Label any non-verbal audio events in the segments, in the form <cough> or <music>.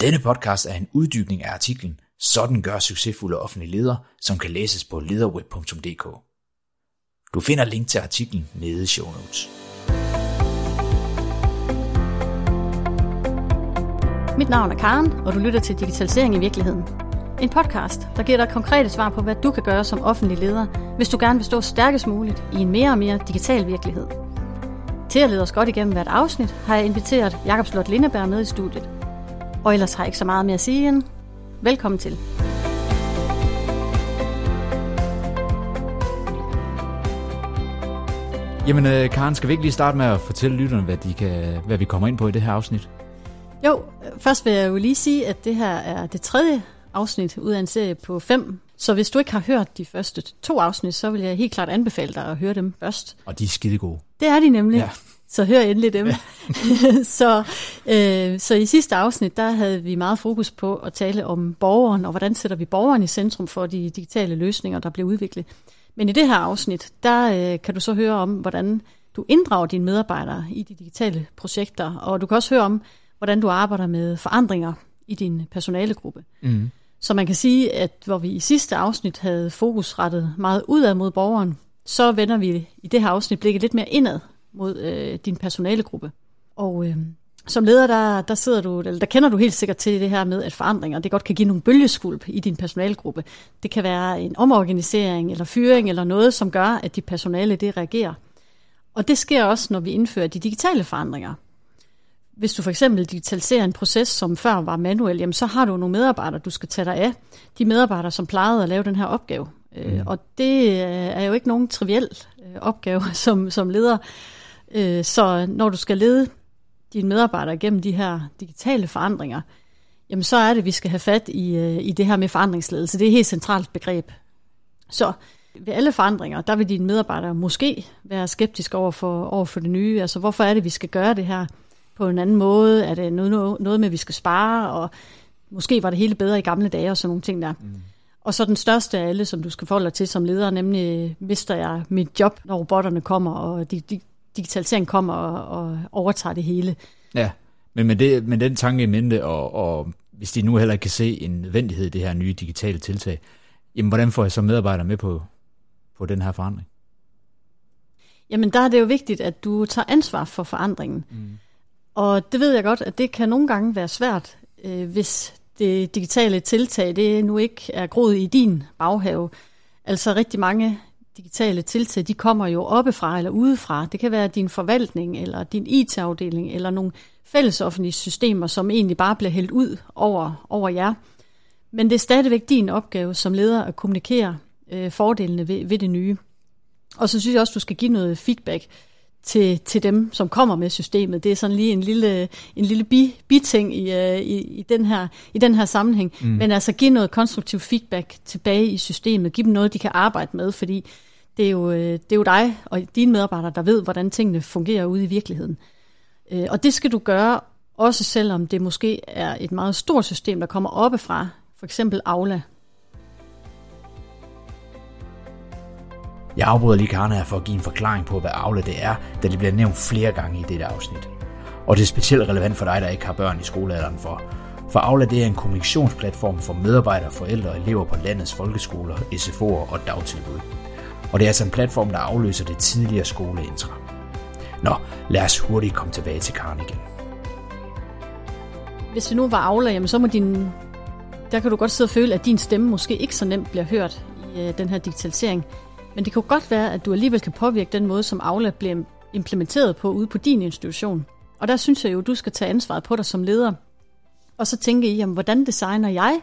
Denne podcast er en uddybning af artiklen Sådan gør succesfulde offentlige ledere, som kan læses på lederweb.dk. Du finder link til artiklen nede i show notes. Mit navn er Karen, og du lytter til Digitalisering i virkeligheden. En podcast, der giver dig konkrete svar på, hvad du kan gøre som offentlig leder, hvis du gerne vil stå stærkest muligt i en mere og mere digital virkelighed. Til at lede os godt igennem hvert afsnit, har jeg inviteret Jakob Slot Lindeberg med i studiet. Og ellers har jeg ikke så meget mere at sige end velkommen til. Jamen, øh, Karen, skal vi ikke lige starte med at fortælle lytterne, hvad, de kan, hvad vi kommer ind på i det her afsnit? Jo, først vil jeg jo lige sige, at det her er det tredje afsnit ud af en serie på fem. Så hvis du ikke har hørt de første to afsnit, så vil jeg helt klart anbefale dig at høre dem først. Og de er skide gode. Det er de nemlig. Ja. Så hør endelig dem. Ja. <laughs> så, øh, så i sidste afsnit, der havde vi meget fokus på at tale om borgeren, og hvordan sætter vi borgeren i centrum for de digitale løsninger, der bliver udviklet. Men i det her afsnit, der øh, kan du så høre om, hvordan du inddrager dine medarbejdere i de digitale projekter, og du kan også høre om, hvordan du arbejder med forandringer i din personalegruppe. Mm. Så man kan sige, at hvor vi i sidste afsnit havde fokus rettet meget udad mod borgeren, så vender vi i det her afsnit blikket lidt mere indad mod øh, din personalegruppe. Og øh, som leder, der, der, sidder du, eller der kender du helt sikkert til det her med, at forandringer det godt kan give nogle bølgeskulp i din personalegruppe. Det kan være en omorganisering eller fyring eller noget, som gør, at dit personale det reagerer. Og det sker også, når vi indfører de digitale forandringer. Hvis du for eksempel digitaliserer en proces, som før var manuel, jamen så har du nogle medarbejdere, du skal tage dig af. De medarbejdere, som plejede at lave den her opgave. Øh, mm. Og det øh, er jo ikke nogen triviel øh, opgave <laughs> som, som leder. Så når du skal lede dine medarbejdere gennem de her digitale forandringer, jamen så er det, at vi skal have fat i, i det her med forandringsledelse. Det er et helt centralt begreb. Så ved alle forandringer, der vil dine medarbejdere måske være skeptiske over for, over for det nye. Altså, hvorfor er det, vi skal gøre det her på en anden måde? Er det noget, noget med, at vi skal spare? Og måske var det hele bedre i gamle dage og sådan nogle ting der. Mm. Og så den største af alle, som du skal forholde dig til som leder, nemlig mister jeg mit job, når robotterne kommer, og de, de, digitalisering kommer og, og overtager det hele. Ja, men med, det, med den tanke i mente, og, og hvis de nu heller ikke kan se en nødvendighed i det her nye digitale tiltag, jamen hvordan får jeg så medarbejdere med på, på den her forandring? Jamen der er det jo vigtigt, at du tager ansvar for forandringen. Mm. Og det ved jeg godt, at det kan nogle gange være svært, øh, hvis det digitale tiltag, det nu ikke er groet i din baghave. Altså rigtig mange digitale tiltag, de kommer jo oppefra eller udefra. Det kan være din forvaltning, eller din IT-afdeling, eller nogle fællesoffentlige systemer, som egentlig bare bliver hældt ud over, over jer. Men det er stadigvæk din opgave som leder at kommunikere øh, fordelene ved, ved det nye. Og så synes jeg også, du skal give noget feedback til, til dem, som kommer med systemet. Det er sådan lige en lille, en lille bi, biting i, uh, i, i, den her, i den her sammenhæng. Mm. Men altså give noget konstruktiv feedback tilbage i systemet. Giv dem noget, de kan arbejde med, fordi det er jo, øh, det er jo dig og dine medarbejdere, der ved, hvordan tingene fungerer ude i virkeligheden. Øh, og det skal du gøre, også selvom det måske er et meget stort system, der kommer oppefra. For eksempel Aula, Jeg afbryder lige Karne her for at give en forklaring på, hvad Aula det er, da det bliver nævnt flere gange i dette afsnit. Og det er specielt relevant for dig, der ikke har børn i skolealderen for. For Aula det er en kommunikationsplatform for medarbejdere, forældre og elever på landets folkeskoler, SFO'er og dagtilbud. Og det er altså en platform, der afløser det tidligere skoleintra. Nå, lad os hurtigt komme tilbage til Karen igen. Hvis det nu var Aula, jamen så må din, der kan du godt sidde og føle, at din stemme måske ikke så nemt bliver hørt i øh, den her digitalisering. Men det kan godt være, at du alligevel kan påvirke den måde, som Aula bliver implementeret på ude på din institution. Og der synes jeg jo, at du skal tage ansvaret på dig som leder. Og så tænke i, jamen, hvordan designer jeg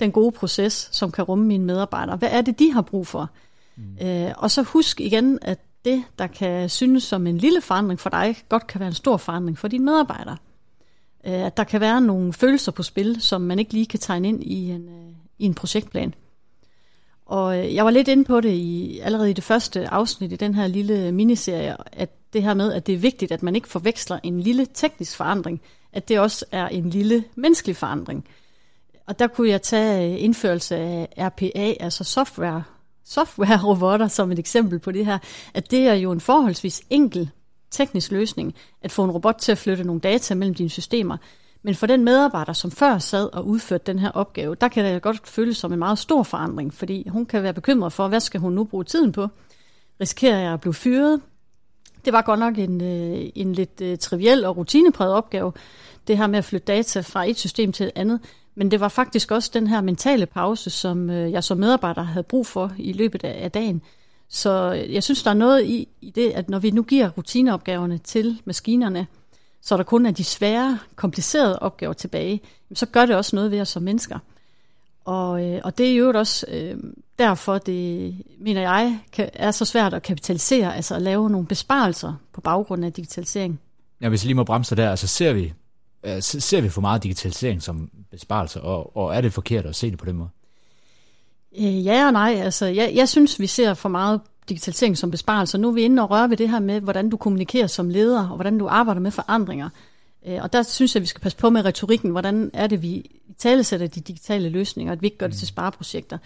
den gode proces, som kan rumme mine medarbejdere? Hvad er det, de har brug for? Mm. Øh, og så husk igen, at det, der kan synes som en lille forandring for dig, godt kan være en stor forandring for dine medarbejdere. Øh, at der kan være nogle følelser på spil, som man ikke lige kan tegne ind i en, øh, i en projektplan. Og øh, jeg var lidt inde på det i, allerede i det første afsnit i den her lille miniserie, at det her med, at det er vigtigt, at man ikke forveksler en lille teknisk forandring, at det også er en lille menneskelig forandring. Og der kunne jeg tage øh, indførelse af RPA, altså software, software-robotter, som et eksempel på det her, at det er jo en forholdsvis enkel teknisk løsning, at få en robot til at flytte nogle data mellem dine systemer. Men for den medarbejder, som før sad og udførte den her opgave, der kan det godt føles som en meget stor forandring, fordi hun kan være bekymret for, hvad skal hun nu bruge tiden på? Risikerer jeg at blive fyret? Det var godt nok en, øh, en lidt øh, triviel og rutinepræget opgave, det her med at flytte data fra et system til et andet. Men det var faktisk også den her mentale pause, som øh, jeg som medarbejder havde brug for i løbet af, dagen. Så øh, jeg synes, der er noget i, i det, at når vi nu giver rutineopgaverne til maskinerne, så der kun er de svære, komplicerede opgaver tilbage, så gør det også noget ved os som mennesker. Og, øh, og det er jo også øh, derfor, det mener jeg, kan, er så svært at kapitalisere, altså at lave nogle besparelser på baggrund af digitalisering. Ja, hvis jeg lige må bremse der, altså ser vi, øh, ser vi for meget digitalisering som besparelser, og, og er det forkert at se det på den måde? Øh, ja og nej. Altså, jeg, jeg synes, vi ser for meget digitalisering som besparelser. Nu er vi inde og røre ved det her med, hvordan du kommunikerer som leder, og hvordan du arbejder med forandringer. Øh, og der synes jeg, vi skal passe på med retorikken. Hvordan er det, vi talesætter de digitale løsninger, at vi ikke gør det til spareprojekter.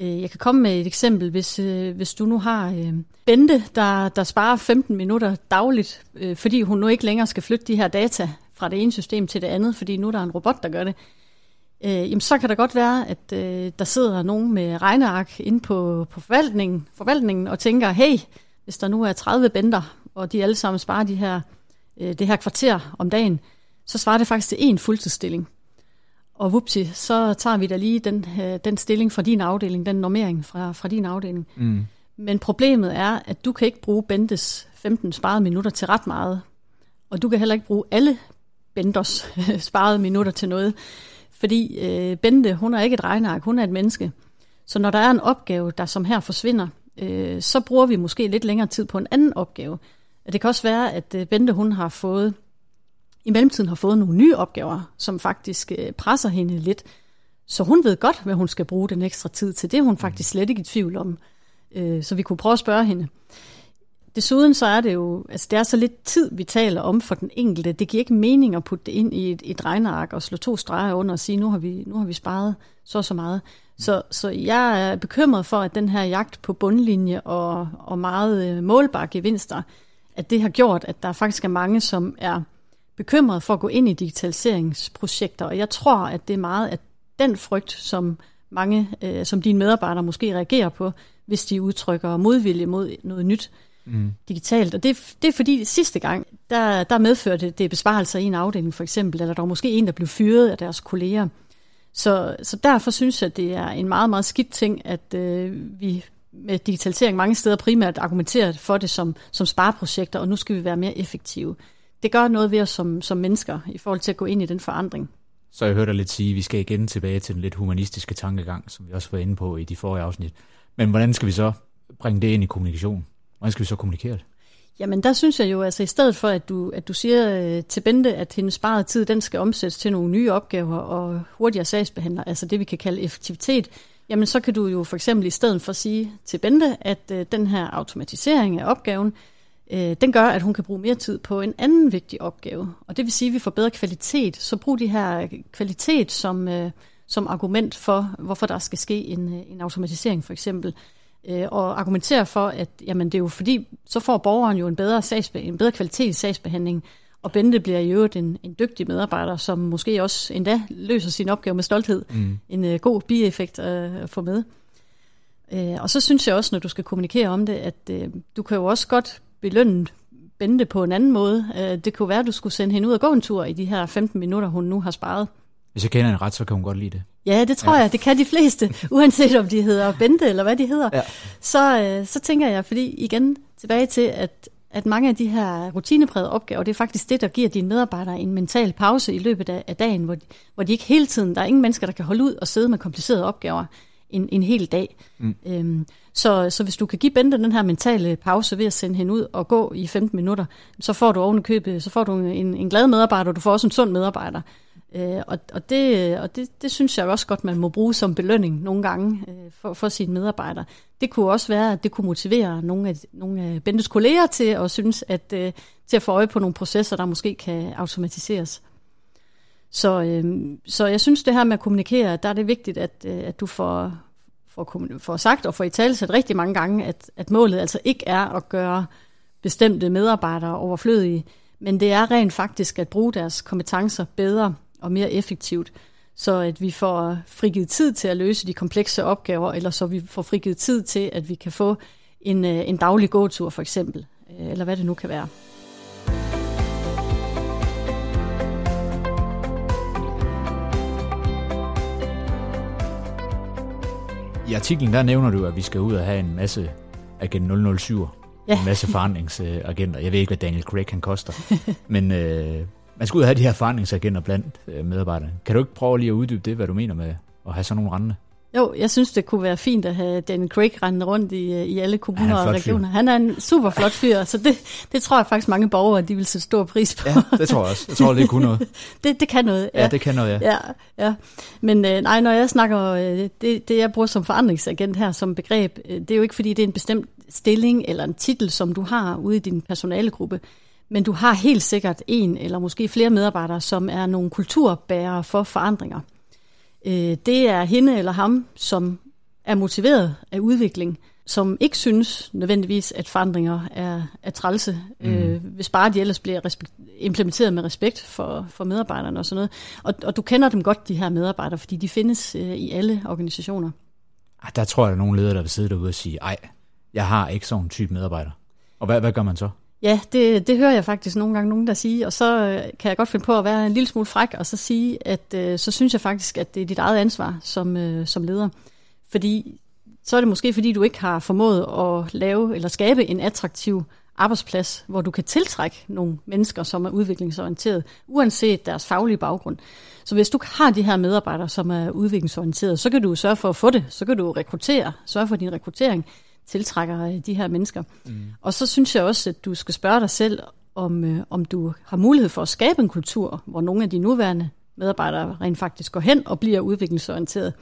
Øh, jeg kan komme med et eksempel, hvis, hvis du nu har Bente, der, der sparer 15 minutter dagligt, fordi hun nu ikke længere skal flytte de her data fra det ene system til det andet, fordi nu er der en robot, der gør det øh, jamen så kan det godt være, at øh, der sidder nogen med regneark inde på, på forvaltningen, forvaltningen og tænker, hey, hvis der nu er 30 bender, og de alle sammen sparer de her, øh, det her kvarter om dagen, så svarer det faktisk til en fuldtidsstilling. Og vupti, så tager vi da lige den, øh, den stilling fra din afdeling, den normering fra, fra din afdeling. Mm. Men problemet er, at du kan ikke bruge Bentes 15 sparede minutter til ret meget. Og du kan heller ikke bruge alle Benders <laughs> sparede minutter til noget. Fordi øh, Bente, hun er ikke et regneark, hun er et menneske. Så når der er en opgave, der som her forsvinder, øh, så bruger vi måske lidt længere tid på en anden opgave. Det kan også være, at øh, Bente, hun har fået, i mellemtiden har fået nogle nye opgaver, som faktisk øh, presser hende lidt. Så hun ved godt, hvad hun skal bruge den ekstra tid til. Det er hun faktisk slet ikke i tvivl om. Øh, så vi kunne prøve at spørge hende. Desuden så er det jo, altså det er så lidt tid, vi taler om for den enkelte. Det giver ikke mening at putte det ind i et, et regneark og slå to streger under og sige, nu har vi, nu har vi sparet så og så meget. Så, så jeg er bekymret for, at den her jagt på bundlinje og, og meget øh, målbare gevinster, at det har gjort, at der faktisk er mange, som er bekymret for at gå ind i digitaliseringsprojekter. Og jeg tror, at det er meget at den frygt, som mange, øh, som dine medarbejdere måske reagerer på, hvis de udtrykker modvilje mod noget nyt mm. digitalt. Og det, det er fordi sidste gang, der, der medførte det besparelser i en afdeling for eksempel, eller der var måske en, der blev fyret af deres kolleger. Så, så derfor synes jeg, at det er en meget, meget skidt ting, at øh, vi med digitalisering mange steder primært argumenterer for det som, som spareprojekter, og nu skal vi være mere effektive. Det gør noget ved os som, som mennesker i forhold til at gå ind i den forandring. Så jeg hørte dig lidt sige, at vi skal igen tilbage til den lidt humanistiske tankegang, som vi også var inde på i de forrige afsnit. Men hvordan skal vi så bringe det ind i kommunikation? Hvordan skal vi så kommunikere det? Jamen der synes jeg jo, altså i stedet for at du, at du siger øh, til Bente, at hendes sparede tid, den skal omsættes til nogle nye opgaver og hurtigere sagsbehandler, altså det vi kan kalde effektivitet, jamen så kan du jo for eksempel i stedet for sige til Bente, at øh, den her automatisering af opgaven, øh, den gør, at hun kan bruge mere tid på en anden vigtig opgave. Og det vil sige, at vi får bedre kvalitet. Så brug de her kvalitet som, øh, som argument for, hvorfor der skal ske en, øh, en automatisering for eksempel øh, og argumentere for, at jamen, det er jo fordi, så får borgeren jo en bedre, sagsbe- en bedre kvalitet i sagsbehandling, og Bente bliver i øvrigt en, en dygtig medarbejder, som måske også endda løser sin opgave med stolthed. Mm. En øh, god bieffekt øh, at få med. Øh, og så synes jeg også, når du skal kommunikere om det, at øh, du kan jo også godt belønne Bente på en anden måde. Øh, det kunne være, at du skulle sende hende ud og gå en tur i de her 15 minutter, hun nu har sparet. Hvis jeg kender hende ret, så kan hun godt lide det. Ja, det tror ja. jeg. Det kan de fleste, <laughs> uanset om de hedder Bente eller hvad de hedder. Ja. Så, øh, så tænker jeg, fordi igen tilbage til, at, at mange af de her rutineprægede opgaver, det er faktisk det, der giver dine medarbejdere en mental pause i løbet af, af dagen, hvor de, hvor de ikke hele tiden, der er ingen mennesker, der kan holde ud og sidde med komplicerede opgaver en, en hel dag. Mm. Øhm, så, så hvis du kan give Bente den her mentale pause ved at sende hende ud og gå i 15 minutter, så får du oven købe, så får du en, en glad medarbejder, og du får også en sund medarbejder. Øh, og og, det, øh, og det, det synes jeg også godt, man må bruge som belønning nogle gange øh, for, for sine medarbejdere. Det kunne også være, at det kunne motivere nogle af, nogle af Bentes kolleger til at synes, at øh, til at få øje på nogle processer, der måske kan automatiseres. Så, øh, så jeg synes, det her med at kommunikere, der er det vigtigt, at, øh, at du får, får, får sagt og får i tale rigtig mange gange, at, at målet altså ikke er at gøre bestemte medarbejdere overflødige, men det er rent faktisk at bruge deres kompetencer bedre og mere effektivt, så at vi får frigivet tid til at løse de komplekse opgaver, eller så vi får frigivet tid til, at vi kan få en, øh, en daglig gåtur for eksempel, øh, eller hvad det nu kan være. I artiklen der nævner du, at vi skal ud og have en masse Agent 007, ja. en masse forandringsagenter. Jeg ved ikke, hvad Daniel Craig kan koster, <laughs> men øh, man og have de her forandringsagenter blandt øh, medarbejderne. Kan du ikke prøve lige at uddybe det, hvad du mener med at have sådan nogle rende? Jo, jeg synes, det kunne være fint at have Daniel Craig rendende rundt i, øh, i alle kommuner og regioner. Fyr. Han er en super flot fyr, så det, det tror jeg faktisk mange borgere, de vil sætte stor pris på. Ja, det tror jeg også. Jeg tror, det kunne noget. <laughs> det, det kan noget, ja. Ja, det kan noget, ja. ja, ja. Men øh, nej, når jeg snakker, øh, det, det jeg bruger som forandringsagent her som begreb, øh, det er jo ikke, fordi det er en bestemt stilling eller en titel, som du har ude i din personalegruppe. Men du har helt sikkert en eller måske flere medarbejdere, som er nogle kulturbærere for forandringer. Øh, det er hende eller ham, som er motiveret af udvikling, som ikke synes nødvendigvis, at forandringer er, er trælse, mm. øh, hvis bare de ellers bliver respekt, implementeret med respekt for, for medarbejderne og sådan noget. Og, og du kender dem godt, de her medarbejdere, fordi de findes øh, i alle organisationer. Der tror jeg, der er nogle ledere, der vil sidde derude og sige, ej, jeg har ikke sådan en type medarbejder. Og hvad, hvad gør man så? Ja, det, det hører jeg faktisk nogle gange nogen, der siger, og så øh, kan jeg godt finde på at være en lille smule fræk, og så sige, at øh, så synes jeg faktisk, at det er dit eget ansvar som, øh, som leder. Fordi så er det måske, fordi du ikke har formået at lave eller skabe en attraktiv arbejdsplads, hvor du kan tiltrække nogle mennesker, som er udviklingsorienteret, uanset deres faglige baggrund. Så hvis du har de her medarbejdere, som er udviklingsorienteret, så kan du sørge for at få det, så kan du rekruttere, sørge for din rekruttering, tiltrækker øh, de her mennesker. Mm. Og så synes jeg også, at du skal spørge dig selv, om, øh, om du har mulighed for at skabe en kultur, hvor nogle af de nuværende medarbejdere rent faktisk går hen og bliver udviklingsorienteret.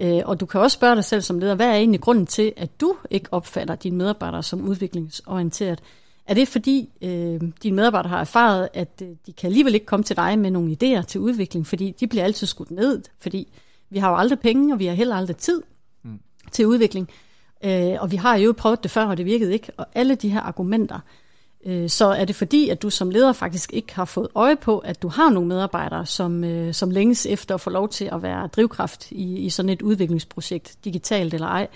Øh, og du kan også spørge dig selv som leder, hvad er egentlig grunden til, at du ikke opfatter dine medarbejdere som udviklingsorienteret? Er det fordi øh, dine medarbejdere har erfaret, at øh, de kan alligevel ikke komme til dig med nogle idéer til udvikling, fordi de bliver altid skudt ned, fordi vi har jo aldrig penge, og vi har heller aldrig tid mm. til udvikling. Øh, Øh, og vi har jo prøvet det før, og det virkede ikke. Og alle de her argumenter, øh, så er det fordi, at du som leder faktisk ikke har fået øje på, at du har nogle medarbejdere, som, øh, som længes efter at få lov til at være drivkraft i, i sådan et udviklingsprojekt, digitalt eller ej.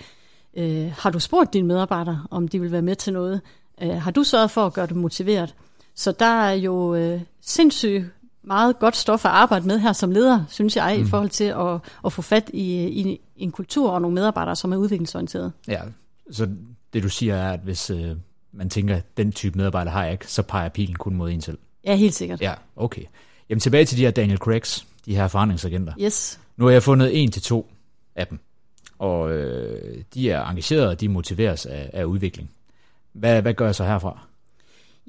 Øh, har du spurgt dine medarbejdere, om de vil være med til noget? Øh, har du sørget for at gøre dem motiveret? Så der er jo øh, sindssygt meget godt stof at arbejde med her som leder, synes jeg, mm. i forhold til at, at få fat i, i en kultur og nogle medarbejdere, som er udviklingsorienterede. Ja, så det du siger er, at hvis øh, man tænker, at den type medarbejder har jeg ikke, så peger pilen kun mod en selv. Ja, helt sikkert. Ja, okay. Jamen tilbage til de her Daniel Craigs, de her forandringsagenter. Yes. Nu har jeg fundet en til to af dem, og øh, de er engagerede, og de motiveres af, af udvikling. Hvad, hvad gør jeg så herfra?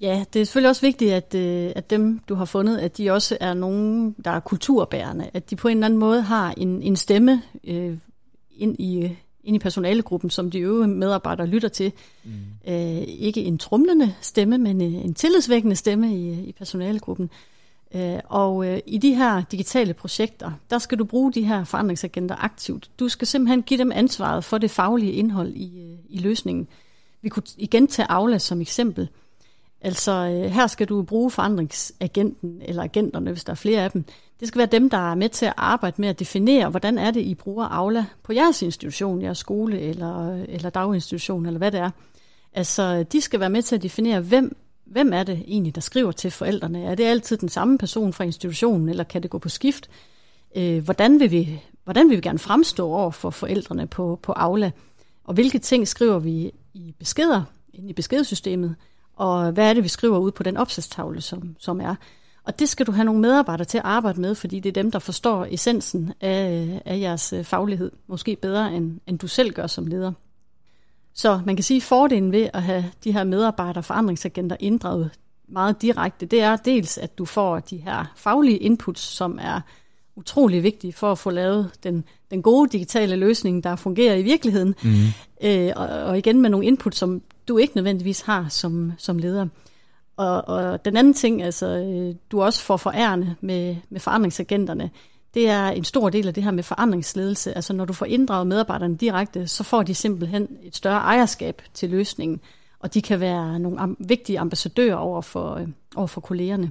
Ja, det er selvfølgelig også vigtigt, at, øh, at dem, du har fundet, at de også er nogen, der er kulturbærende. At de på en eller anden måde har en, en stemme øh, ind, i, ind i personalegruppen, som de øvrige medarbejdere lytter til. Mm. Øh, ikke en trumlende stemme, men en, en tillidsvækkende stemme i, i personalegruppen. Øh, og øh, i de her digitale projekter, der skal du bruge de her forandringsagenter aktivt. Du skal simpelthen give dem ansvaret for det faglige indhold i, øh, i løsningen. Vi kunne igen tage Aula som eksempel. Altså øh, her skal du bruge forandringsagenten, eller agenterne, hvis der er flere af dem. Det skal være dem, der er med til at arbejde med at definere, hvordan er det, I bruger Aula på jeres institution, jeres skole eller, øh, eller daginstitution, eller hvad det er. Altså, de skal være med til at definere, hvem, hvem er det egentlig, der skriver til forældrene? Er det altid den samme person fra institutionen, eller kan det gå på skift? Øh, hvordan, vil vi, hvordan vil vi gerne fremstå over for forældrene på, på Aula? Og hvilke ting skriver vi i beskeder, ind i beskedsystemet? Og hvad er det, vi skriver ud på den opsatstavle, som, som er. Og det skal du have nogle medarbejdere til at arbejde med, fordi det er dem, der forstår essensen af, af jeres øh, faglighed, måske bedre, end, end du selv gør som leder. Så man kan sige, at fordelen ved at have de her medarbejdere forandringsagenter inddraget meget direkte, det er dels, at du får de her faglige inputs, som er utrolig vigtige for at få lavet den, den gode digitale løsning, der fungerer i virkeligheden. Mm. Øh, og, og igen med nogle input, som du ikke nødvendigvis har som, som leder. Og, og den anden ting, altså, øh, du også får forærende med, med forandringsagenterne, det er en stor del af det her med forandringsledelse. Altså når du får inddraget medarbejderne direkte, så får de simpelthen et større ejerskab til løsningen, og de kan være nogle am- vigtige ambassadører over for, øh, over for kollegerne.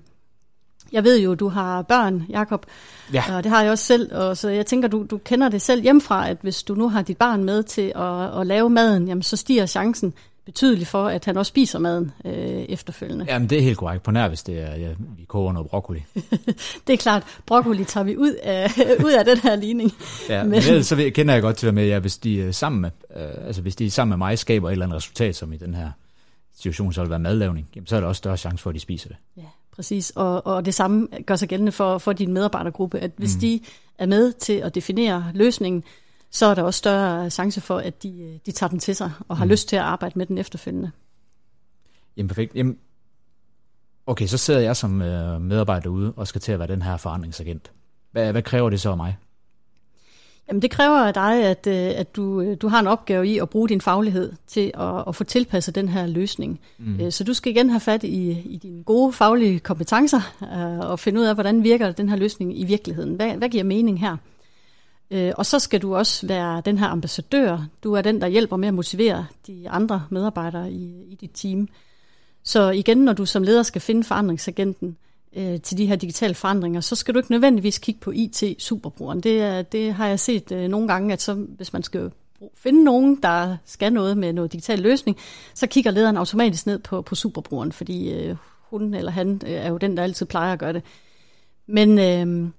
Jeg ved jo, du har børn, Jakob, ja. og det har jeg også selv, og så jeg tænker, du, du kender det selv hjemmefra, at hvis du nu har dit barn med til at, at lave maden, jamen så stiger chancen betydeligt for, at han også spiser maden øh, efterfølgende. Jamen det er helt korrekt, på nær hvis det er, ja, vi koger noget broccoli. <laughs> det er klart, broccoli tager vi ud af, <laughs> ud af den her ligning. Ja, <laughs> men, men så kender jeg godt til med, at hvis de er sammen med, øh, altså hvis de er sammen med mig skaber et eller andet resultat, som i den her situation så vil være madlavning, jamen, så er der også større chance for, at de spiser det. Ja, præcis. Og, og det samme gør sig gældende for, for din medarbejdergruppe, at hvis mm. de er med til at definere løsningen, så er der også større chance for, at de, øh, de tager den til sig og har mm. lyst til at arbejde med den efterfølgende. Jamen perfekt. Jamen, okay, så sidder jeg som øh, medarbejder ude og skal til at være den her forandringsagent. Hvad, hvad kræver det så af mig? Jamen det kræver af dig, at, øh, at du, du har en opgave i at bruge din faglighed til at, at få tilpasset den her løsning. Mm. Så du skal igen have fat i, i dine gode faglige kompetencer og finde ud af, hvordan virker den her løsning i virkeligheden. Hvad, hvad giver mening her? Øh, og så skal du også være den her ambassadør. Du er den, der hjælper med at motivere de andre medarbejdere i, i dit team. Så igen, når du som leder skal finde forandringsagenten øh, til de her digitale forandringer, så skal du ikke nødvendigvis kigge på IT-superbrugeren. Det, det har jeg set øh, nogle gange, at så, hvis man skal finde nogen, der skal noget med noget digital løsning, så kigger lederen automatisk ned på, på superbrugeren, fordi øh, hun eller han øh, er jo den, der altid plejer at gøre det. Men... Øh,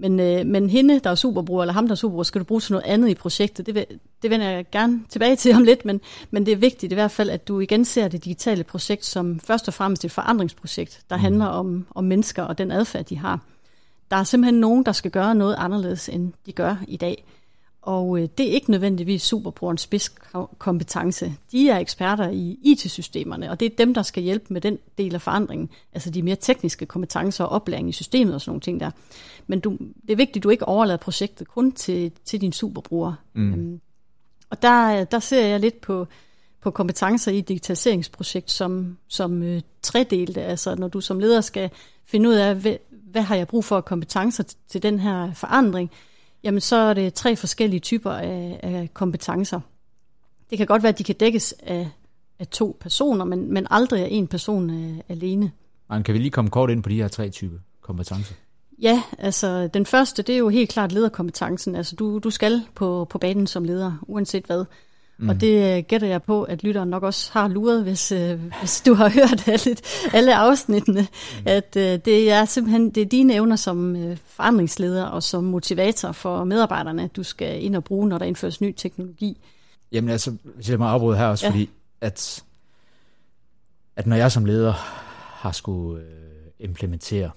men, øh, men hende, der er superbruger, eller ham, der er superbruger, skal du bruge til noget andet i projektet. Det, det vender jeg gerne tilbage til om lidt, men, men det er vigtigt i hvert fald, at du igen ser det digitale projekt som først og fremmest et forandringsprojekt, der mm. handler om, om mennesker og den adfærd, de har. Der er simpelthen nogen, der skal gøre noget anderledes, end de gør i dag. Og øh, det er ikke nødvendigvis superbrugerens spidskompetence. De er eksperter i IT-systemerne, og det er dem, der skal hjælpe med den del af forandringen, altså de mere tekniske kompetencer og oplæring i systemet og sådan nogle ting der. Men du, det er vigtigt, at du ikke overlader projektet kun til, til din superbruger. Mm. Øhm, og der, der ser jeg lidt på, på kompetencer i et digitaliseringsprojekt som, som øh, tredelte. Altså når du som leder skal finde ud af, hvad, hvad har jeg brug for kompetencer til den her forandring, jamen så er det tre forskellige typer af, af kompetencer. Det kan godt være, at de kan dækkes af, af to personer, men, men aldrig af en person øh, alene. Man kan vi lige komme kort ind på de her tre typer kompetencer? Ja, altså den første, det er jo helt klart lederkompetencen. Altså du, du skal på, på banen som leder, uanset hvad. Mm. Og det øh, gætter jeg på, at lytteren nok også har luret, hvis, øh, hvis du har <laughs> hørt alle, alle afsnittene, mm. at øh, det er simpelthen det er dine evner som øh, forandringsleder og som motivator for medarbejderne, du skal ind og bruge, når der indføres ny teknologi. Jamen altså, hvis jeg må afbryde her også, ja. fordi at, at når jeg som leder har skulle øh, implementere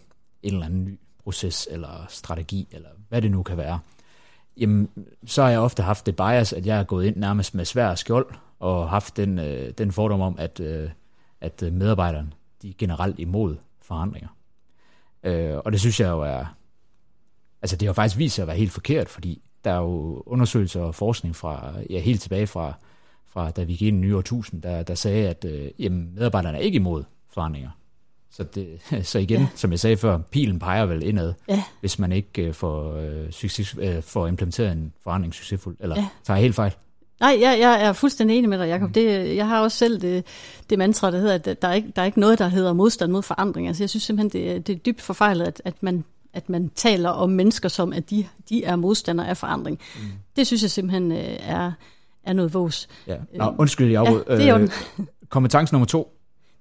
en eller anden ny proces eller strategi, eller hvad det nu kan være, jamen, så har jeg ofte haft det bias, at jeg er gået ind nærmest med svær skjold, og haft den, øh, den fordom om, at, øh, at medarbejderne de er generelt imod forandringer. Øh, og det synes jeg jo er, altså det har faktisk vist sig at være helt forkert, fordi der er jo undersøgelser og forskning fra, ja, helt tilbage fra, fra da vi gik ind i nye årtusind, der, der sagde, at øh, jamen, medarbejderne er ikke imod forandringer. Så, det, <laughs> så igen, ja. som jeg sagde før, pilen peger vel indad, ja. hvis man ikke uh, får, uh, succes, uh, får implementeret en forandring succesfuldt. Eller ja. tager helt fejl? Nej, jeg, jeg er fuldstændig enig med dig, Jacob. Mm. Det, jeg har også selv det, det mantra, der hedder, at der er, ikke, der er ikke noget, der hedder modstand mod forandring. Altså, jeg synes simpelthen, det, det er dybt forfejlet, at, at, man, at man taler om mennesker som, at de, de er modstandere af forandring. Mm. Det synes jeg simpelthen er, er noget vås. Ja. Nå, undskyld, jeg ja, det er øh, <laughs> Kompetence nummer to,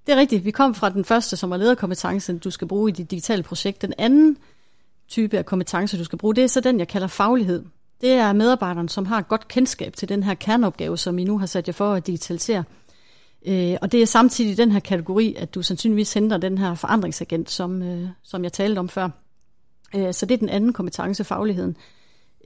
det er rigtigt. Vi kom fra den første, som er lederkompetencen, du skal bruge i dit digitale projekt. Den anden type af kompetencer, du skal bruge, det er så den, jeg kalder faglighed. Det er medarbejderen, som har et godt kendskab til den her kerneopgave, som I nu har sat jer for at digitalisere. Øh, og det er samtidig den her kategori, at du sandsynligvis henter den her forandringsagent, som, øh, som jeg talte om før. Øh, så det er den anden kompetence, fagligheden.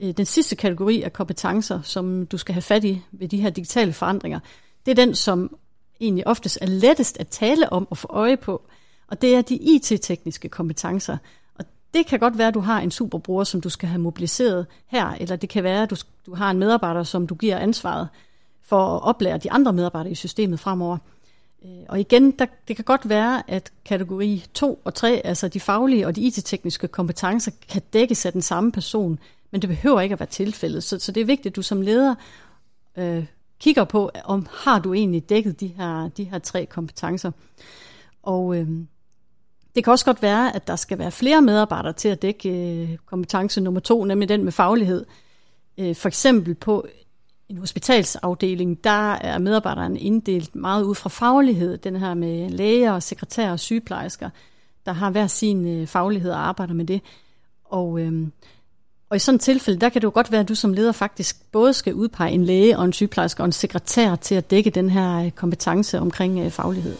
Den sidste kategori af kompetencer, som du skal have fat i ved de her digitale forandringer, det er den, som egentlig oftest er lettest at tale om og få øje på, og det er de IT-tekniske kompetencer. Og det kan godt være, at du har en superbruger, som du skal have mobiliseret her, eller det kan være, at du, du har en medarbejder, som du giver ansvaret for at oplære de andre medarbejdere i systemet fremover. Øh, og igen, der, det kan godt være, at kategori 2 og 3, altså de faglige og de IT-tekniske kompetencer, kan dækkes af den samme person, men det behøver ikke at være tilfældet. Så, så det er vigtigt, at du som leder øh, kigger på, om har du egentlig dækket de her, de her tre kompetencer. Og øh, Det kan også godt være, at der skal være flere medarbejdere til at dække øh, kompetence nummer to, nemlig den med faglighed. Øh, for eksempel på en hospitalsafdeling, der er medarbejderne inddelt meget ud fra faglighed. Den her med læger, sekretærer og sygeplejersker, der har hver sin øh, faglighed og arbejder med det. Og, øh, og i sådan et tilfælde, der kan det jo godt være, at du som leder faktisk både skal udpege en læge og en sygeplejerske og en sekretær til at dække den her øh, kompetence omkring øh, faglighed.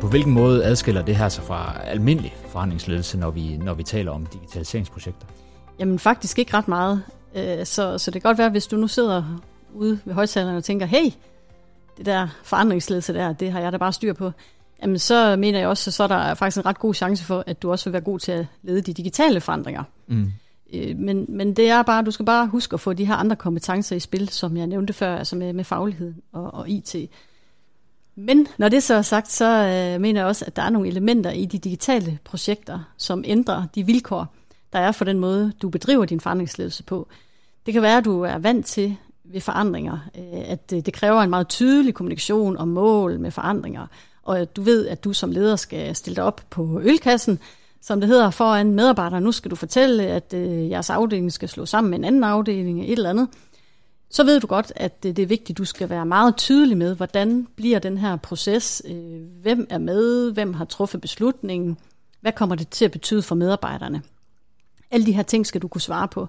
På hvilken måde adskiller det her sig fra almindelig forhandlingsledelse, når vi, når vi taler om digitaliseringsprojekter? Jamen faktisk ikke ret meget. Øh, så, så det kan godt være, hvis du nu sidder ude ved højtalerne og tænker, hey, det der forandringsledelse der, det har jeg da bare styr på. Jamen så mener jeg også, så er der faktisk en ret god chance for, at du også vil være god til at lede de digitale forandringer. Mm. Øh, men, men det er bare, du skal bare huske at få de her andre kompetencer i spil, som jeg nævnte før, altså med, med faglighed og, og IT. Men når det så er sagt, så øh, mener jeg også, at der er nogle elementer i de digitale projekter, som ændrer de vilkår, der er for den måde, du bedriver din forandringsledelse på. Det kan være, at du er vant til ved forandringer, øh, at øh, det kræver en meget tydelig kommunikation og mål med forandringer, og at du ved, at du som leder skal stille dig op på ølkassen, som det hedder, foran medarbejdere. Nu skal du fortælle, at øh, jeres afdeling skal slå sammen med en anden afdeling, et eller andet så ved du godt, at det er vigtigt, at du skal være meget tydelig med, hvordan bliver den her proces, hvem er med, hvem har truffet beslutningen, hvad kommer det til at betyde for medarbejderne. Alle de her ting skal du kunne svare på.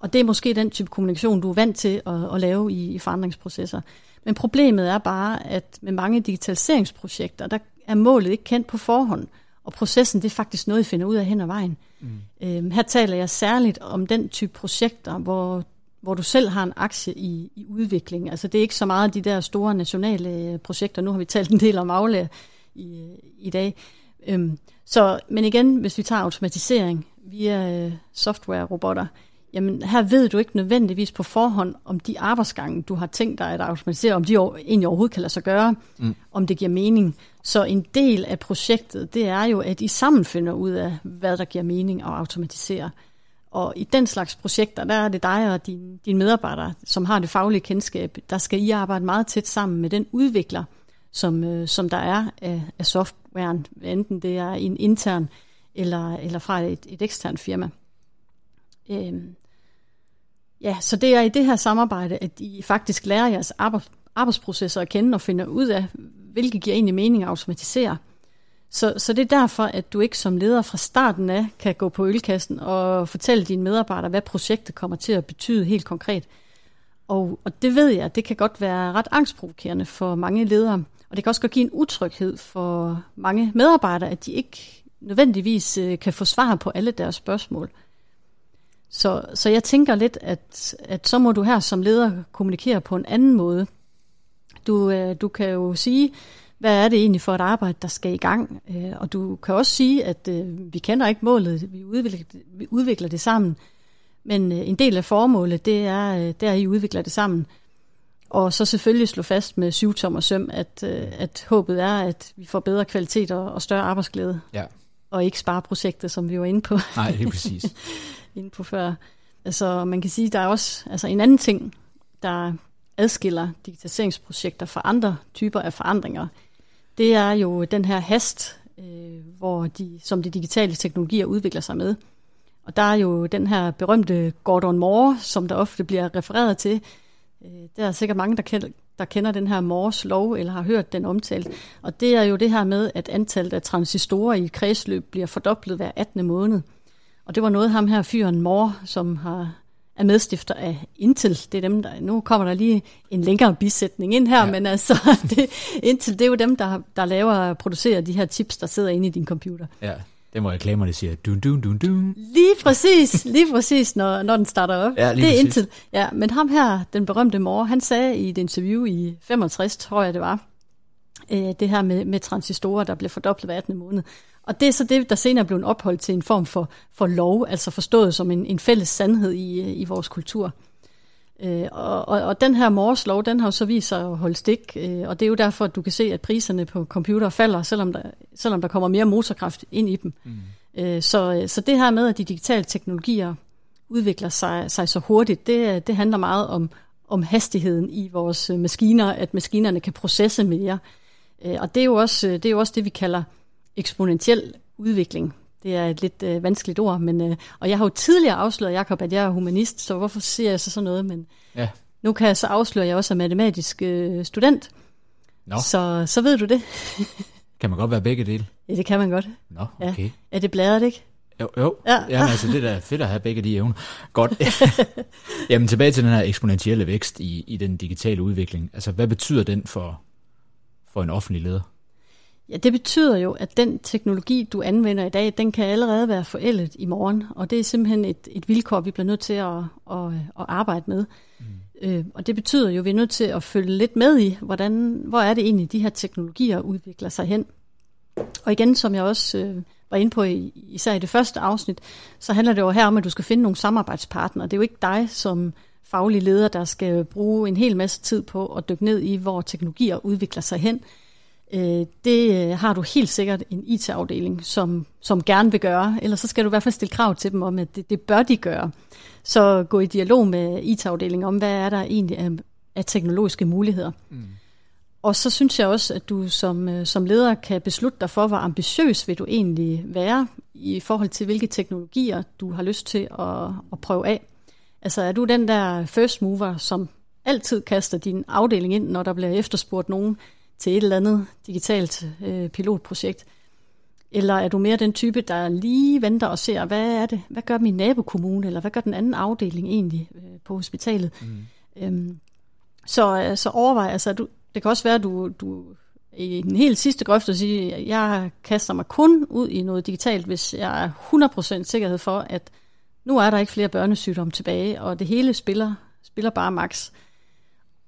Og det er måske den type kommunikation, du er vant til at, at lave i, i forandringsprocesser. Men problemet er bare, at med mange digitaliseringsprojekter, der er målet ikke kendt på forhånd. Og processen, det er faktisk noget, I finder ud af hen ad vejen. Mm. Øhm, her taler jeg særligt om den type projekter, hvor hvor du selv har en aktie i, i udvikling. Altså det er ikke så meget de der store nationale projekter. Nu har vi talt en del om aflæg i, i dag. Øhm, så, men igen, hvis vi tager automatisering via øh, software-robotter, jamen her ved du ikke nødvendigvis på forhånd, om de arbejdsgange, du har tænkt dig at automatisere, om de egentlig overhovedet kan lade sig gøre, mm. om det giver mening. Så en del af projektet, det er jo, at I sammen finder ud af, hvad der giver mening at automatisere. Og i den slags projekter, der er det dig og din, dine medarbejdere, som har det faglige kendskab, der skal I arbejde meget tæt sammen med den udvikler, som, øh, som der er af, af softwaren, enten det er en intern eller, eller fra et, et eksternt firma. Øhm, ja, så det er i det her samarbejde, at I faktisk lærer jeres arbejdsprocesser at kende og finder ud af, hvilke giver egentlig mening at automatisere. Så, så det er derfor, at du ikke som leder fra starten af kan gå på ølkassen og fortælle dine medarbejdere, hvad projektet kommer til at betyde helt konkret. Og, og det ved jeg, det kan godt være ret angstprovokerende for mange ledere. Og det kan også godt give en utryghed for mange medarbejdere, at de ikke nødvendigvis øh, kan få svar på alle deres spørgsmål. Så, så jeg tænker lidt, at, at så må du her som leder kommunikere på en anden måde. Du, øh, du kan jo sige, hvad er det egentlig for et arbejde, der skal i gang? Øh, og du kan også sige, at øh, vi kender ikke målet, vi udvikler, vi udvikler det sammen. Men øh, en del af formålet, det er, det er, at I udvikler det sammen. Og så selvfølgelig slå fast med syvtom og søm, at, at håbet er, at vi får bedre kvalitet og, og større arbejdsglæde. Ja. Og ikke spare projektet, som vi var inde på. Nej, det er præcis. <laughs> inde på før. Altså man kan sige, der er også altså, en anden ting, der adskiller digitaliseringsprojekter fra andre typer af forandringer det er jo den her hast, øh, hvor de, som de digitale teknologier udvikler sig med. Og der er jo den her berømte Gordon Moore, som der ofte bliver refereret til. Øh, der er sikkert mange, der kender, der kender den her Moores lov, eller har hørt den omtalt. Og det er jo det her med, at antallet af transistorer i et kredsløb bliver fordoblet hver 18. måned. Og det var noget ham her fyren Moore, som har er medstifter af Intel. Det er dem, der, nu kommer der lige en længere bisætning ind her, ja. men altså, <laughs> det, Intel, det er jo dem, der, der laver og producerer de her chips, der sidder inde i din computer. Ja, det må reklamerne siger, dun, dun, dun, dun. Lige præcis, lige præcis, når, når den starter op. Ja, det er præcis. Intel. Ja, men ham her, den berømte mor, han sagde i et interview i 65, tror jeg det var, øh, det her med, med transistorer, der blev fordoblet hver 18. måned. Og det er så det, der senere blev opholdt til en form for, for lov, altså forstået som en, en fælles sandhed i, i vores kultur. Øh, og, og, og den her Mors lov, den har jo så vist sig at holde stik, øh, og det er jo derfor, at du kan se, at priserne på computer falder, selvom der, selvom der kommer mere motorkraft ind i dem. Mm. Øh, så, så det her med, at de digitale teknologier udvikler sig, sig så hurtigt, det, det handler meget om, om hastigheden i vores øh, maskiner, at maskinerne kan processe mere. Øh, og det er, jo også, det er jo også det, vi kalder eksponentiel udvikling. Det er et lidt øh, vanskeligt ord, men øh, og jeg har jo tidligere afsløret, Jacob, at jeg er humanist, så hvorfor siger jeg så sådan noget? Men ja. nu kan jeg så afsløre, at jeg også er matematisk øh, student. Nå. Så, så ved du det. <laughs> kan man godt være begge dele? Ja, det kan man godt. Nå, okay. Ja. Er det bladret, ikke? Jo, jo. Ja. Jamen, altså, det er da fedt at have begge de evner. Godt. <laughs> Jamen, tilbage til den her eksponentielle vækst i, i den digitale udvikling. Altså, hvad betyder den for, for en offentlig leder? Ja, det betyder jo, at den teknologi, du anvender i dag, den kan allerede være forældet i morgen, og det er simpelthen et, et vilkår, vi bliver nødt til at, at, at arbejde med. Mm. Øh, og det betyder jo, at vi er nødt til at følge lidt med i, hvordan, hvor er det egentlig, de her teknologier udvikler sig hen. Og igen, som jeg også øh, var inde på i, især i det første afsnit, så handler det jo her om, at du skal finde nogle samarbejdspartnere. Det er jo ikke dig som faglig leder, der skal bruge en hel masse tid på at dykke ned i, hvor teknologier udvikler sig hen. Øh, det øh, har du helt sikkert en IT-afdeling, som, som gerne vil gøre, eller så skal du i hvert fald stille krav til dem om, at det, det bør de gøre. Så gå i dialog med IT-afdelingen om, hvad er der egentlig af, af teknologiske muligheder. Mm. Og så synes jeg også, at du som, øh, som leder kan beslutte dig for, hvor ambitiøs vil du egentlig være i forhold til, hvilke teknologier du har lyst til at, at prøve af. Altså er du den der first mover, som altid kaster din afdeling ind, når der bliver efterspurgt nogen til et eller andet digitalt øh, pilotprojekt? Eller er du mere den type, der lige venter og ser, hvad er det, hvad gør min nabokommune, eller hvad gør den anden afdeling egentlig øh, på hospitalet? Mm. Øhm, så, øh, så overvej, altså du, det kan også være, at du, du i den helt sidste grøft at sige, at jeg kaster mig kun ud i noget digitalt, hvis jeg er 100% sikkerhed for, at nu er der ikke flere børnesygdomme tilbage, og det hele spiller, spiller bare max.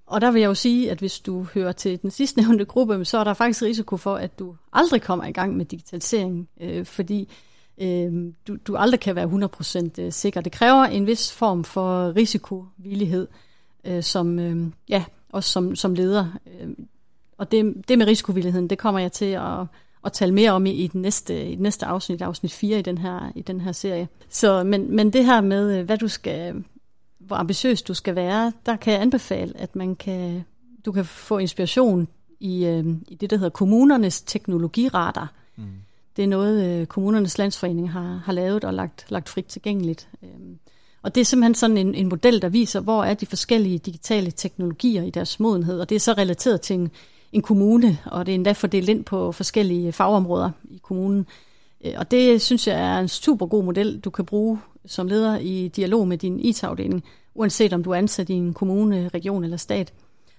Og der vil jeg jo sige, at hvis du hører til den sidste nævnte gruppe, så er der faktisk risiko for, at du aldrig kommer i gang med digitalisering, øh, fordi øh, du, du aldrig kan være 100% øh, sikker. Det kræver en vis form for risikovillighed, øh, som, øh, ja, også som, som leder. Øh, og det, det med risikovilligheden, det kommer jeg til at, at tale mere om i, i, den næste, i den næste afsnit, afsnit 4 i den her, i den her serie. Så, men, men det her med, øh, hvad du skal, hvor ambitiøs du skal være, der kan jeg anbefale, at man kan, du kan få inspiration i, øh, i det, der hedder kommunernes teknologiradar. Mm. Det er noget, øh, kommunernes landsforening har, har lavet og lagt, lagt frit tilgængeligt. Øh, og det er simpelthen sådan en, en model, der viser, hvor er de forskellige digitale teknologier i deres modenhed, og det er så relateret til en, en kommune, og det er endda fordelt ind på forskellige fagområder i kommunen. Øh, og det synes jeg er en super god model, du kan bruge som leder i dialog med din IT-afdeling, uanset om du er ansat i en kommune, region eller stat.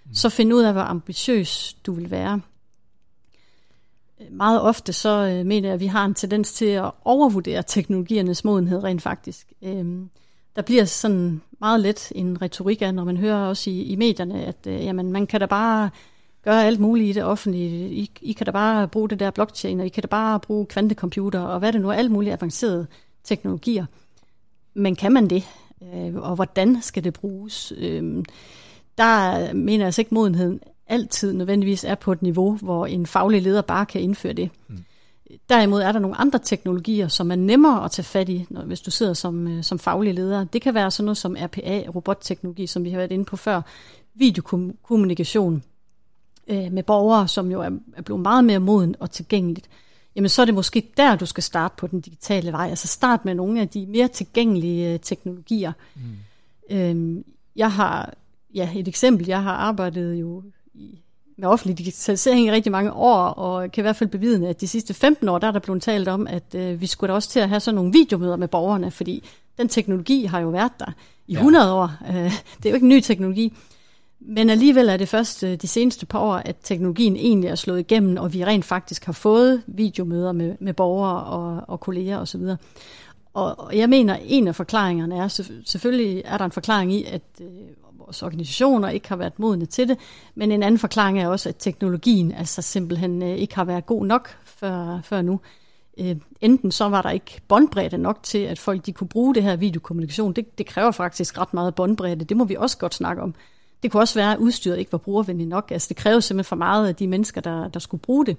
Mm. Så find ud af, hvor ambitiøs du vil være. Meget ofte så øh, mener jeg, at vi har en tendens til at overvurdere teknologiernes modenhed rent faktisk. Øhm, der bliver sådan meget let en retorik af, når man hører også i, i medierne, at øh, jamen, man kan da bare gøre alt muligt i det offentlige. I, I kan da bare bruge det der blockchain, og I kan da bare bruge kvantecomputer, og hvad det nu er, alt muligt avancerede teknologier. Men kan man det? Øh, og hvordan skal det bruges? Øh, der mener jeg altså ikke, modenheden altid nødvendigvis er på et niveau, hvor en faglig leder bare kan indføre det. Mm. Derimod er der nogle andre teknologier, som er nemmere at tage fat i, når, hvis du sidder som, øh, som faglig leder. Det kan være sådan noget som RPA, robotteknologi, som vi har været inde på før, videokommunikation øh, med borgere, som jo er, er blevet meget mere moden og tilgængeligt. Jamen så er det måske der, du skal starte på den digitale vej. Altså start med nogle af de mere tilgængelige øh, teknologier. Mm. Øhm, jeg har, ja et eksempel, jeg har arbejdet jo i med offentlig digitalisering i rigtig mange år, og kan i hvert fald bevidne, at de sidste 15 år, der er der blevet talt om, at øh, vi skulle da også til at have sådan nogle videomøder med borgerne, fordi den teknologi har jo været der i ja. 100 år. Øh, det er jo ikke en ny teknologi. Men alligevel er det først øh, de seneste par år, at teknologien egentlig er slået igennem, og vi rent faktisk har fået videomøder med, med borgere og, og kolleger osv. Og, og jeg mener, en af forklaringerne er, selvfølgelig er der en forklaring i, at øh, vores organisationer ikke har været modne til det, men en anden forklaring er også, at teknologien altså simpelthen øh, ikke har været god nok før, før nu. Øh, enten så var der ikke båndbredde nok til, at folk de kunne bruge det her videokommunikation. Det, det kræver faktisk ret meget båndbredde. Det må vi også godt snakke om. Det kunne også være, at udstyret ikke var brugervenligt nok. Altså det kræver simpelthen for meget af de mennesker, der, der skulle bruge det.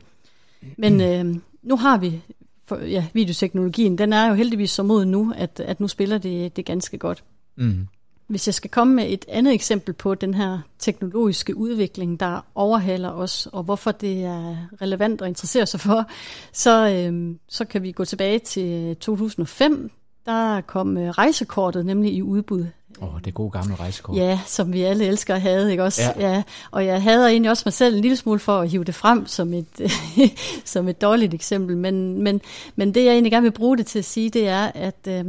Men øh, nu har vi for, ja, videoteknologien. Den er jo heldigvis så mod nu, at, at nu spiller det, det ganske godt. Mm. Hvis jeg skal komme med et andet eksempel på den her teknologiske udvikling, der overhaler os, og hvorfor det er relevant at interessere sig for, så, øh, så kan vi gå tilbage til 2005. Der kom øh, rejsekortet nemlig i udbud. Åh, oh, det gode gamle rejsekort. Ja, som vi alle elsker at have, ikke også? Ja. ja. Og jeg hader egentlig også mig selv en lille smule for at hive det frem som et, <laughs> som et dårligt eksempel. Men, men, men det, jeg egentlig gerne vil bruge det til at sige, det er, at... Øh,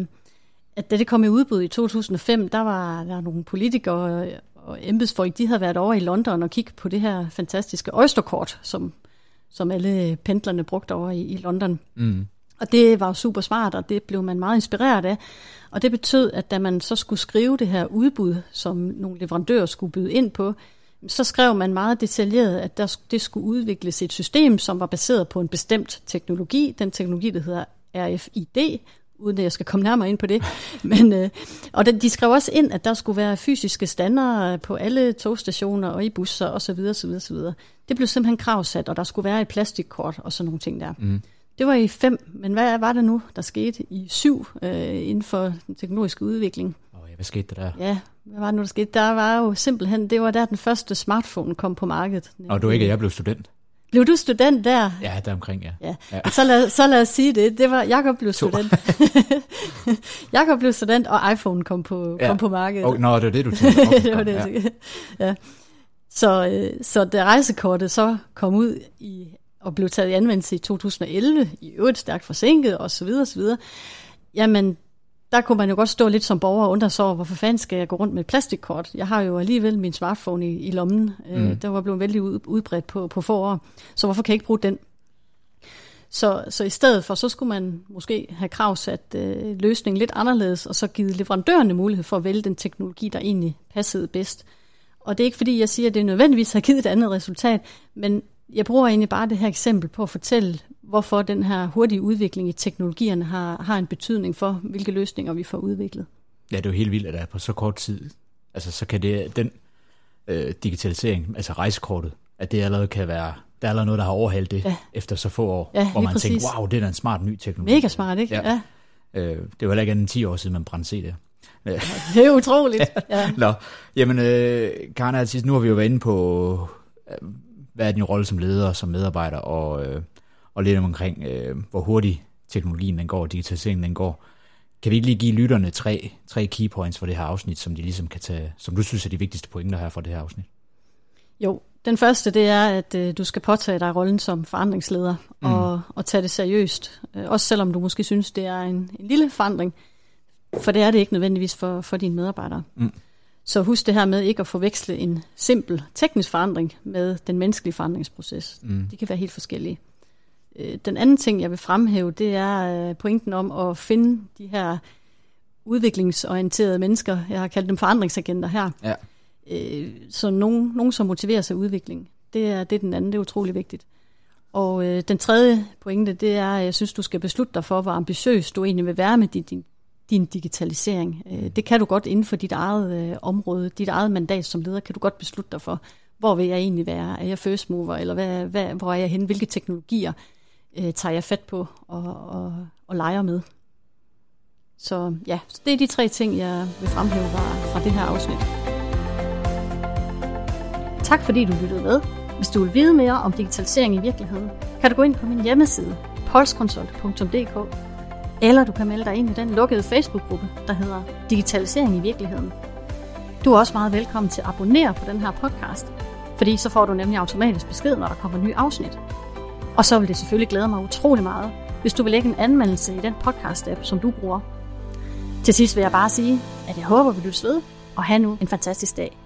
at da det kom i udbud i 2005, der var der nogle politikere og embedsfolk, de havde været over i London og kigge på det her fantastiske Oysterkort, som, som alle pendlerne brugte over i, i London. Mm. Og det var super smart, og det blev man meget inspireret af. Og det betød, at da man så skulle skrive det her udbud, som nogle leverandører skulle byde ind på, så skrev man meget detaljeret, at der, det skulle udvikles et system, som var baseret på en bestemt teknologi. Den teknologi, der hedder RFID, uden at jeg skal komme nærmere ind på det. <laughs> Men, øh, og den, de skrev også ind, at der skulle være fysiske standarder på alle togstationer og i busser osv. osv., osv. Det blev simpelthen kravsat, og der skulle være et plastikkort og sådan nogle ting der. Mm. Det var i fem, men hvad var det nu, der skete i syv øh, inden for den teknologiske udvikling? Oh, ja, hvad skete der der? Ja, hvad var det nu, der skete? Der var jo simpelthen, det var der den første smartphone kom på markedet. Og du ikke, at jeg blev student? Blev du student der? Ja, der omkring, ja. ja. ja. Så, lad, så lad os sige det. Det var, Jakob blev student. <laughs> Jakob blev student, og iPhone kom på, ja. kom på markedet. Oh, nå, det var det, du tænkte. <laughs> Okay, det var det, ja. ja. Så, øh, så da rejsekortet så kom ud i, og blev taget i anvendelse i 2011, i øvrigt stærkt forsinket osv. osv., jamen der kunne man jo godt stå lidt som borger og undre sig over, hvorfor fanden skal jeg gå rundt med et plastikkort? Jeg har jo alligevel min smartphone i, i lommen. Øh, mm. Øh, den var blevet vældig ud, udbredt på, på få år. Så hvorfor kan jeg ikke bruge den? Så, så i stedet for, så skulle man måske have kravsat øh, løsningen lidt anderledes, og så givet leverandørerne mulighed for at vælge den teknologi, der egentlig passede bedst. Og det er ikke fordi, jeg siger, at det nødvendigvis har givet et andet resultat, men jeg bruger egentlig bare det her eksempel på at fortælle, hvorfor den her hurtige udvikling i teknologierne har, har en betydning for, hvilke løsninger vi får udviklet. Ja, det er jo helt vildt, at der på så kort tid, altså så kan det, den øh, digitalisering, altså rejsekortet, at det allerede kan være, der er allerede noget, der har overhældt det ja. efter så få år, ja, hvor man præcis. tænker, wow, det er da en smart ny teknologi. Mega smart, ikke? Ja. ja. Øh, det var heller ikke andet end 10 år siden, man brændte se det. det er utroligt. <laughs> ja. Nå, jamen, øh, Karna, nu har vi jo været inde på, øh, hvad er din rolle som leder, som medarbejder, og, øh, og lidt omkring, øh, hvor hurtigt teknologien den går, digitaliseringen den går. Kan vi ikke lige give lytterne tre, tre key points for det her afsnit, som de ligesom kan tage, som du synes er de vigtigste pointer her for det her afsnit? Jo, den første det er, at øh, du skal påtage dig rollen som forandringsleder mm. og, og tage det seriøst. Øh, også selvom du måske synes, det er en, en lille forandring, for det er det ikke nødvendigvis for, for dine medarbejdere. Mm. Så husk det her med ikke at forveksle en simpel teknisk forandring med den menneskelige forandringsproces. Mm. De kan være helt forskellige. Øh, den anden ting, jeg vil fremhæve, det er øh, pointen om at finde de her udviklingsorienterede mennesker. Jeg har kaldt dem forandringsagenter her. Ja. Øh, så nogen, nogen, som motiverer sig udvikling. Det er, det er den anden, det er utrolig vigtigt. Og øh, den tredje pointe, det er, at jeg synes, du skal beslutte dig for, hvor ambitiøs du egentlig vil være med din, din, din digitalisering. Øh, det kan du godt inden for dit eget øh, område, dit eget mandat som leder, kan du godt beslutte dig for, hvor vil jeg egentlig være? Er jeg first mover, eller hvad, hvad, hvor er jeg henne? Hvilke teknologier øh, tager jeg fat på og, og, og leger med? Så ja, så det er de tre ting, jeg vil fremhæve fra, fra det her afsnit. Tak fordi du lyttede med. Hvis du vil vide mere om digitalisering i virkeligheden, kan du gå ind på min hjemmeside, polskonsult.dk eller du kan melde dig ind i den lukkede Facebook-gruppe, der hedder Digitalisering i virkeligheden. Du er også meget velkommen til at abonnere på den her podcast, fordi så får du nemlig automatisk besked, når der kommer nye afsnit. Og så vil det selvfølgelig glæde mig utrolig meget, hvis du vil lægge en anmeldelse i den podcast-app, som du bruger. Til sidst vil jeg bare sige, at jeg håber, vi lyttes ved, og have nu en fantastisk dag.